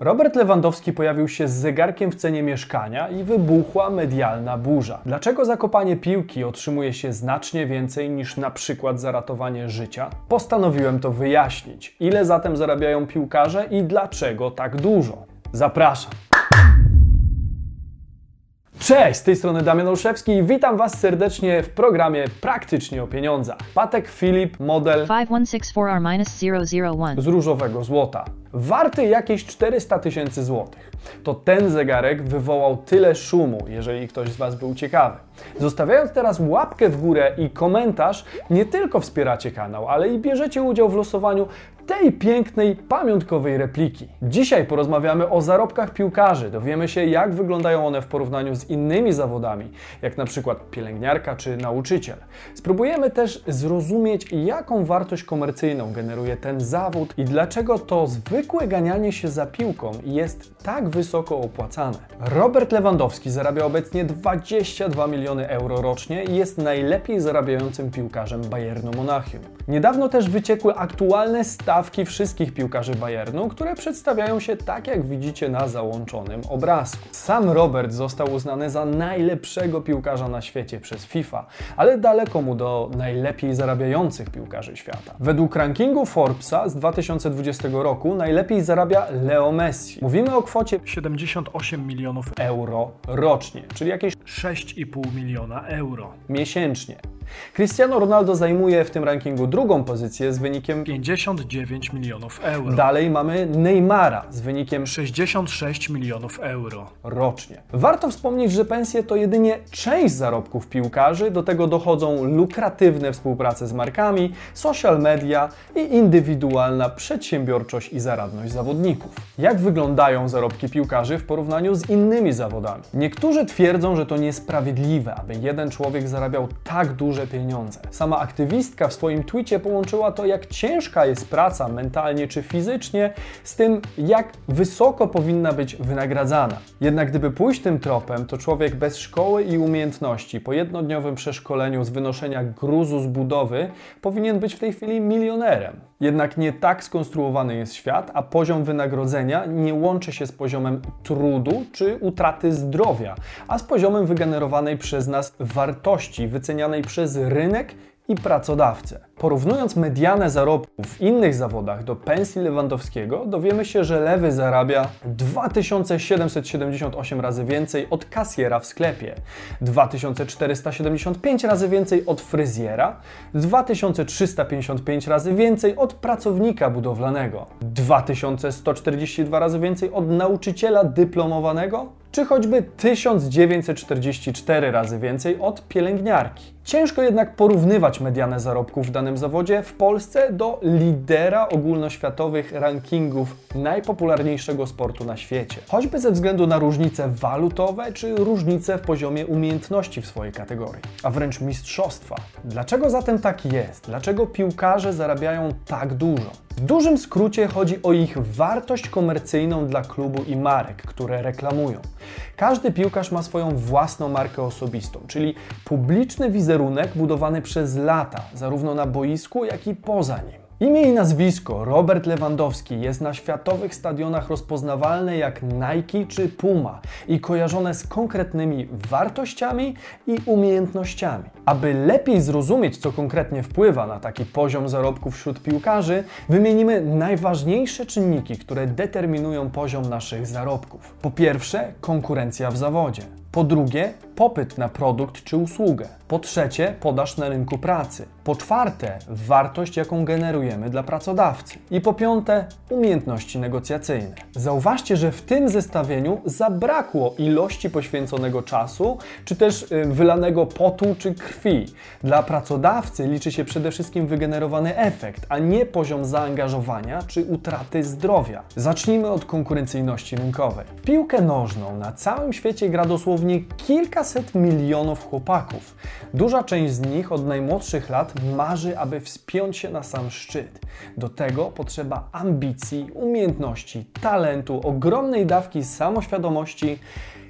Robert Lewandowski pojawił się z zegarkiem w cenie mieszkania i wybuchła medialna burza. Dlaczego zakopanie piłki otrzymuje się znacznie więcej niż na przykład za ratowanie życia? Postanowiłem to wyjaśnić. Ile zatem zarabiają piłkarze i dlaczego tak dużo? Zapraszam. Cześć, z tej strony Damian Olszewski i witam Was serdecznie w programie Praktycznie o pieniądzach. Patek Filip, model 5164R-001. z różowego złota. Warty jakieś 400 tysięcy złotych. To ten zegarek wywołał tyle szumu, jeżeli ktoś z Was był ciekawy. Zostawiając teraz łapkę w górę i komentarz, nie tylko wspieracie kanał, ale i bierzecie udział w losowaniu tej pięknej, pamiątkowej repliki. Dzisiaj porozmawiamy o zarobkach piłkarzy. Dowiemy się, jak wyglądają one w porównaniu z innymi zawodami, jak na przykład pielęgniarka czy nauczyciel. Spróbujemy też zrozumieć, jaką wartość komercyjną generuje ten zawód i dlaczego to zwykłe ganianie się za piłką jest tak wysoko opłacane. Robert Lewandowski zarabia obecnie 22 miliony euro rocznie i jest najlepiej zarabiającym piłkarzem Bayernu Monachium. Niedawno też wyciekły aktualne stawki wszystkich piłkarzy Bayernu, które przedstawiają się tak, jak widzicie na załączonym obrazku. Sam Robert został uznany za najlepszego piłkarza na świecie przez FIFA, ale daleko mu do najlepiej zarabiających piłkarzy świata. Według rankingu Forbesa z 2020 roku najlepiej zarabia Leo Messi. Mówimy o kwocie 78 milionów euro rocznie, czyli jakieś 6,5 miliona euro miesięcznie. Cristiano Ronaldo zajmuje w tym rankingu drugą pozycję z wynikiem 59 milionów euro. Dalej mamy Neymara z wynikiem 66 milionów euro rocznie. Warto wspomnieć, że pensje to jedynie część zarobków piłkarzy, do tego dochodzą lukratywne współprace z markami, social media i indywidualna przedsiębiorczość i zawodników. Jak wyglądają zarobki piłkarzy w porównaniu z innymi zawodami? Niektórzy twierdzą, że to niesprawiedliwe, aby jeden człowiek zarabiał tak duże pieniądze. Sama aktywistka w swoim twicie połączyła to, jak ciężka jest praca mentalnie czy fizycznie, z tym, jak wysoko powinna być wynagradzana. Jednak gdyby pójść tym tropem, to człowiek bez szkoły i umiejętności po jednodniowym przeszkoleniu z wynoszenia gruzu z budowy powinien być w tej chwili milionerem. Jednak nie tak skonstruowany jest świat, a poziom wynagrodzenia nie łączy się z poziomem trudu czy utraty zdrowia, a z poziomem wygenerowanej przez nas wartości, wycenianej przez rynek i pracodawcę. Porównując medianę zarobków w innych zawodach do pensji Lewandowskiego, dowiemy się, że lewy zarabia 2778 razy więcej od kasjera w sklepie, 2475 razy więcej od fryzjera, 2355 razy więcej od pracownika budowlanego, 2142 razy więcej od nauczyciela dyplomowanego, czy choćby 1944 razy więcej od pielęgniarki. Ciężko jednak porównywać medianę zarobków w danym zawodzie w Polsce do lidera ogólnoświatowych rankingów najpopularniejszego sportu na świecie. Choćby ze względu na różnice walutowe czy różnice w poziomie umiejętności w swojej kategorii, a wręcz mistrzostwa. Dlaczego zatem tak jest? Dlaczego piłkarze zarabiają tak dużo? W dużym skrócie chodzi o ich wartość komercyjną dla klubu i marek, które reklamują. Każdy piłkarz ma swoją własną markę osobistą, czyli publiczny wizerunek budowany przez lata, zarówno na boisku, jak i poza nim. Imię i nazwisko Robert Lewandowski jest na światowych stadionach rozpoznawalne jak Nike czy Puma i kojarzone z konkretnymi wartościami i umiejętnościami. Aby lepiej zrozumieć, co konkretnie wpływa na taki poziom zarobków wśród piłkarzy, wymienimy najważniejsze czynniki, które determinują poziom naszych zarobków. Po pierwsze, konkurencja w zawodzie. Po drugie, popyt na produkt czy usługę. Po trzecie, podaż na rynku pracy. Po czwarte, wartość, jaką generujemy dla pracodawcy. I po piąte, umiejętności negocjacyjne. Zauważcie, że w tym zestawieniu zabrakło ilości poświęconego czasu, czy też y, wylanego potu czy krwi. Dla pracodawcy liczy się przede wszystkim wygenerowany efekt, a nie poziom zaangażowania czy utraty zdrowia. Zacznijmy od konkurencyjności rynkowej. Piłkę nożną na całym świecie gra dosłownie kilkaset milionów chłopaków. Duża część z nich od najmłodszych lat marzy, aby wspiąć się na sam szczyt. Do tego potrzeba ambicji, umiejętności, talentu, ogromnej dawki samoświadomości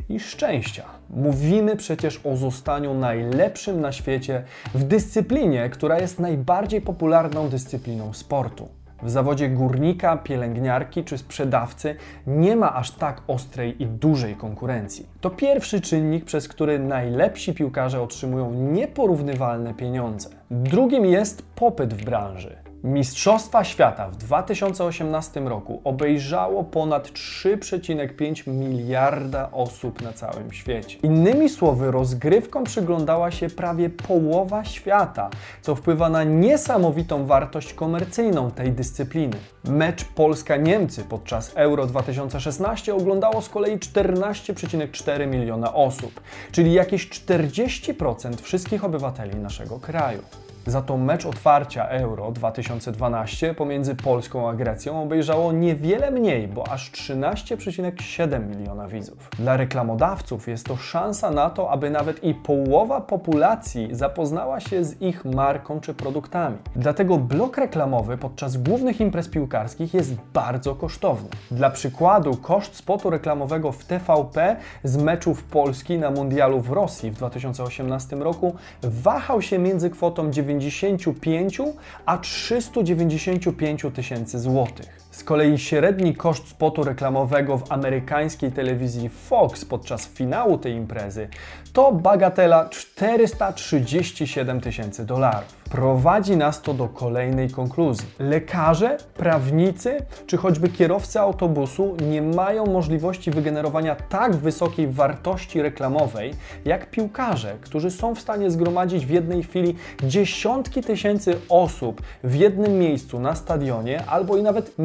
i szczęścia. Mówimy przecież o zostaniu najlepszym na świecie w dyscyplinie, która jest najbardziej popularną dyscypliną sportu. W zawodzie górnika, pielęgniarki czy sprzedawcy nie ma aż tak ostrej i dużej konkurencji. To pierwszy czynnik, przez który najlepsi piłkarze otrzymują nieporównywalne pieniądze. Drugim jest popyt w branży. Mistrzostwa Świata w 2018 roku obejrzało ponad 3,5 miliarda osób na całym świecie. Innymi słowy, rozgrywkom przyglądała się prawie połowa świata, co wpływa na niesamowitą wartość komercyjną tej dyscypliny. Mecz Polska-Niemcy podczas Euro 2016 oglądało z kolei 14,4 miliona osób, czyli jakieś 40% wszystkich obywateli naszego kraju. Za to mecz otwarcia Euro 2012 pomiędzy Polską a Grecją obejrzało niewiele mniej, bo aż 13,7 miliona widzów. Dla reklamodawców jest to szansa na to, aby nawet i połowa populacji zapoznała się z ich marką czy produktami. Dlatego blok reklamowy podczas głównych imprez piłkarskich jest bardzo kosztowny. Dla przykładu, koszt spotu reklamowego w TVP z meczów Polski na Mundialu w Rosji w 2018 roku wahał się między kwotą 9 95 a 395 tysięcy złotych. Z kolei średni koszt spotu reklamowego w amerykańskiej telewizji Fox podczas finału tej imprezy to bagatela 437 tysięcy dolarów. Prowadzi nas to do kolejnej konkluzji. Lekarze, prawnicy czy choćby kierowcy autobusu nie mają możliwości wygenerowania tak wysokiej wartości reklamowej jak piłkarze, którzy są w stanie zgromadzić w jednej chwili dziesiątki tysięcy osób w jednym miejscu na stadionie albo i nawet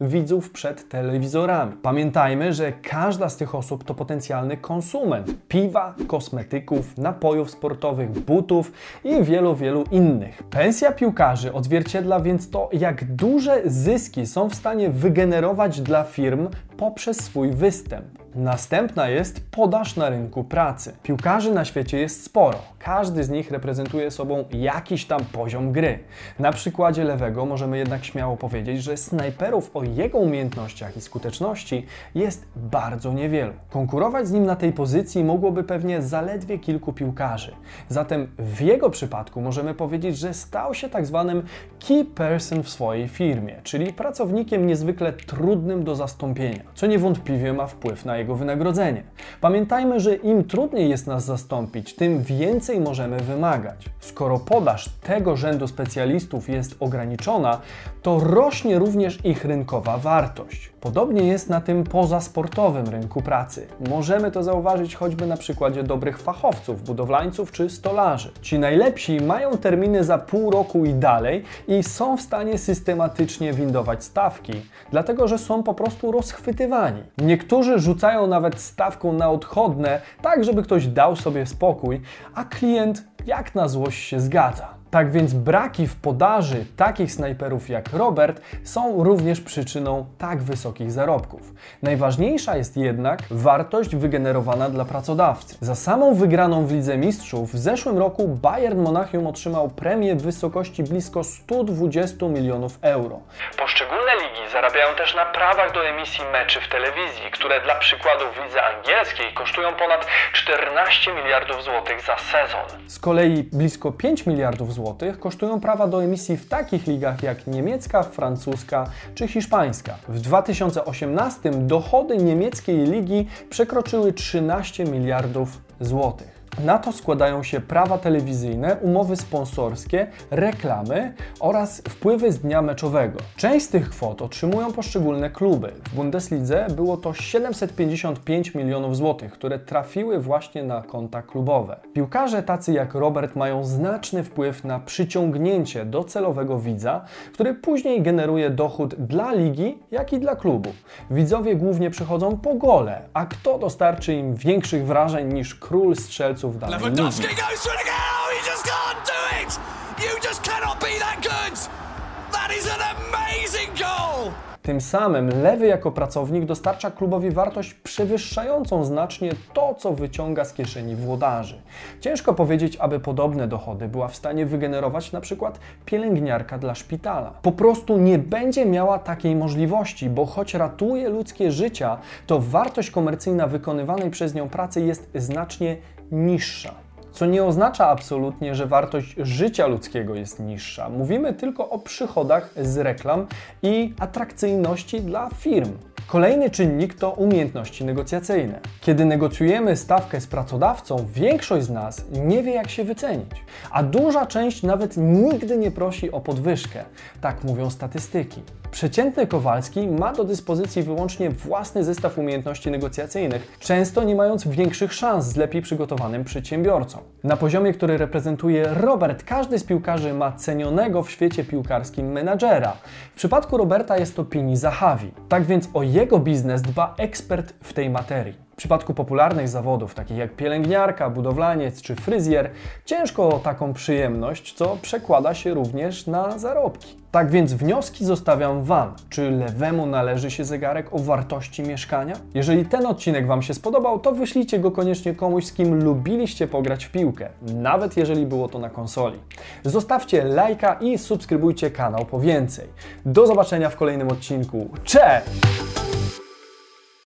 widzów przed telewizorami. Pamiętajmy, że każda z tych osób to potencjalny konsument piwa, kosmetyków, napojów sportowych, butów i wielu, wielu innych. Pensja piłkarzy odzwierciedla więc to, jak duże zyski są w stanie wygenerować dla firm poprzez swój występ. Następna jest podaż na rynku pracy. Piłkarzy na świecie jest sporo. Każdy z nich reprezentuje sobą jakiś tam poziom gry. Na przykładzie lewego możemy jednak śmiało powiedzieć, że snajperów o jego umiejętnościach i skuteczności jest bardzo niewielu. Konkurować z nim na tej pozycji mogłoby pewnie zaledwie kilku piłkarzy. Zatem w jego przypadku możemy powiedzieć, że stał się tak zwanym key person w swojej firmie, czyli pracownikiem niezwykle trudnym do zastąpienia, co niewątpliwie ma wpływ na jego jego wynagrodzenie. Pamiętajmy, że im trudniej jest nas zastąpić, tym więcej możemy wymagać. Skoro podaż tego rzędu specjalistów jest ograniczona, to rośnie również ich rynkowa wartość. Podobnie jest na tym pozasportowym rynku pracy. Możemy to zauważyć choćby na przykładzie dobrych fachowców, budowlańców czy stolarzy. Ci najlepsi mają terminy za pół roku i dalej i są w stanie systematycznie windować stawki, dlatego że są po prostu rozchwytywani. Niektórzy rzucają nawet stawką na odchodne, tak żeby ktoś dał sobie spokój, a klient jak na złość się zgadza. Tak więc braki w podaży takich snajperów jak Robert są również przyczyną tak wysokich zarobków. Najważniejsza jest jednak wartość wygenerowana dla pracodawcy. Za samą wygraną w Lidze Mistrzów w zeszłym roku Bayern Monachium otrzymał premię w wysokości blisko 120 milionów euro. Poszczególne ligi zarabiają też na prawach do emisji meczy w telewizji, które dla przykładu w lidze angielskiej kosztują ponad 14 miliardów złotych za sezon. Z kolei blisko 5 miliardów złotych kosztują prawa do emisji w takich ligach jak niemiecka, francuska czy hiszpańska. W 2018 dochody niemieckiej ligi przekroczyły 13 miliardów złotych. Na to składają się prawa telewizyjne, umowy sponsorskie, reklamy oraz wpływy z dnia meczowego. Część z tych kwot otrzymują poszczególne kluby. W Bundeslidze było to 755 milionów złotych, które trafiły właśnie na konta klubowe. Piłkarze tacy jak Robert mają znaczny wpływ na przyciągnięcie docelowego widza, który później generuje dochód dla ligi, jak i dla klubu. Widzowie głównie przychodzą po gole, a kto dostarczy im większych wrażeń niż król strzelców w danej Lewandowski goes for the goal! You just can't do it! You just cannot be that good! That is an amazing goal! Tym samym lewy jako pracownik dostarcza klubowi wartość przewyższającą znacznie to, co wyciąga z kieszeni włodarzy. Ciężko powiedzieć, aby podobne dochody była w stanie wygenerować na przykład pielęgniarka dla szpitala. Po prostu nie będzie miała takiej możliwości, bo choć ratuje ludzkie życia, to wartość komercyjna wykonywanej przez nią pracy jest znacznie niższa. co nie oznacza absolutnie, że wartość życia ludzkiego jest niższa. Mówimy tylko o przychodach z reklam i atrakcyjności dla firm. Kolejny czynnik to umiejętności negocjacyjne. Kiedy negocjujemy stawkę z pracodawcą, większość z nas nie wie, jak się wycenić, a duża część nawet nigdy nie prosi o podwyżkę. Tak mówią statystyki. Przeciętny Kowalski ma do dyspozycji wyłącznie własny zestaw umiejętności negocjacyjnych, często nie mając większych szans z lepiej przygotowanym przedsiębiorcą. Na poziomie, który reprezentuje Robert, każdy z piłkarzy ma cenionego w świecie piłkarskim menadżera. W przypadku Roberta jest to Pini Zahavi. Tak więc o jego biznes dba ekspert w tej materii. W przypadku popularnych zawodów, takich jak pielęgniarka, budowlaniec czy fryzjer, ciężko o taką przyjemność, co przekłada się również na zarobki. Tak więc wnioski zostawiam Wam. Czy lewemu należy się zegarek o wartości mieszkania? Jeżeli ten odcinek Wam się spodobał, to wyślijcie go koniecznie komuś, z kim lubiliście pograć w piłkę, nawet jeżeli było to na konsoli. Zostawcie lajka i subskrybujcie kanał po więcej. Do zobaczenia w kolejnym odcinku. Cześć!